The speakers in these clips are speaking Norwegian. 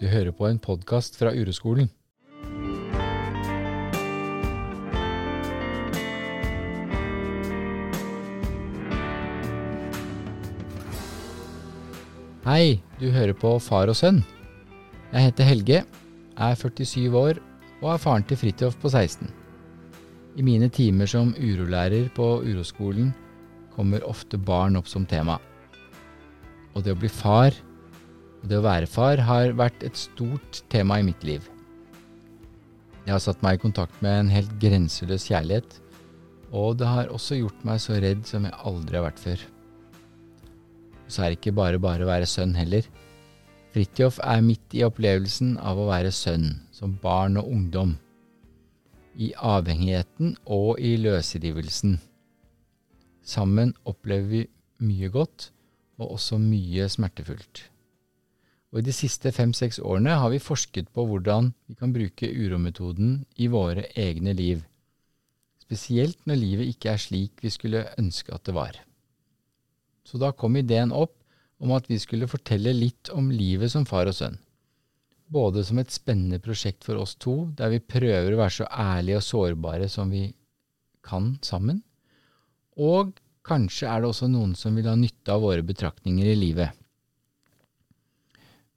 Du hører på en podkast fra Uroskolen. Hei, du hører på Far og sønn. Jeg heter Helge, er 47 år og er faren til Fridtjof på 16. I mine timer som urolærer på Uroskolen kommer ofte barn opp som tema. Og det å bli far det å være far har vært et stort tema i mitt liv. Jeg har satt meg i kontakt med en helt grenseløs kjærlighet, og det har også gjort meg så redd som jeg aldri har vært før. Og så er det ikke bare bare å være sønn heller. Fridtjof er midt i opplevelsen av å være sønn, som barn og ungdom. I avhengigheten og i løsrivelsen. Sammen opplever vi mye godt, og også mye smertefullt. Og I de siste fem-seks årene har vi forsket på hvordan vi kan bruke urometoden i våre egne liv, spesielt når livet ikke er slik vi skulle ønske at det var. Så da kom ideen opp om at vi skulle fortelle litt om livet som far og sønn. Både som et spennende prosjekt for oss to, der vi prøver å være så ærlige og sårbare som vi kan sammen, og kanskje er det også noen som vil ha nytte av våre betraktninger i livet.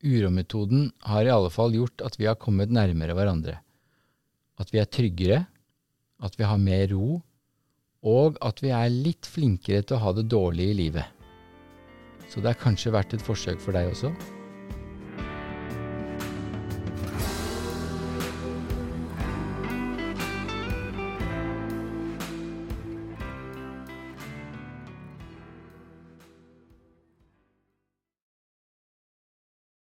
Urometoden har i alle fall gjort at vi har kommet nærmere hverandre. At vi er tryggere, at vi har mer ro, og at vi er litt flinkere til å ha det dårlig i livet. Så det er kanskje vært et forsøk for deg også?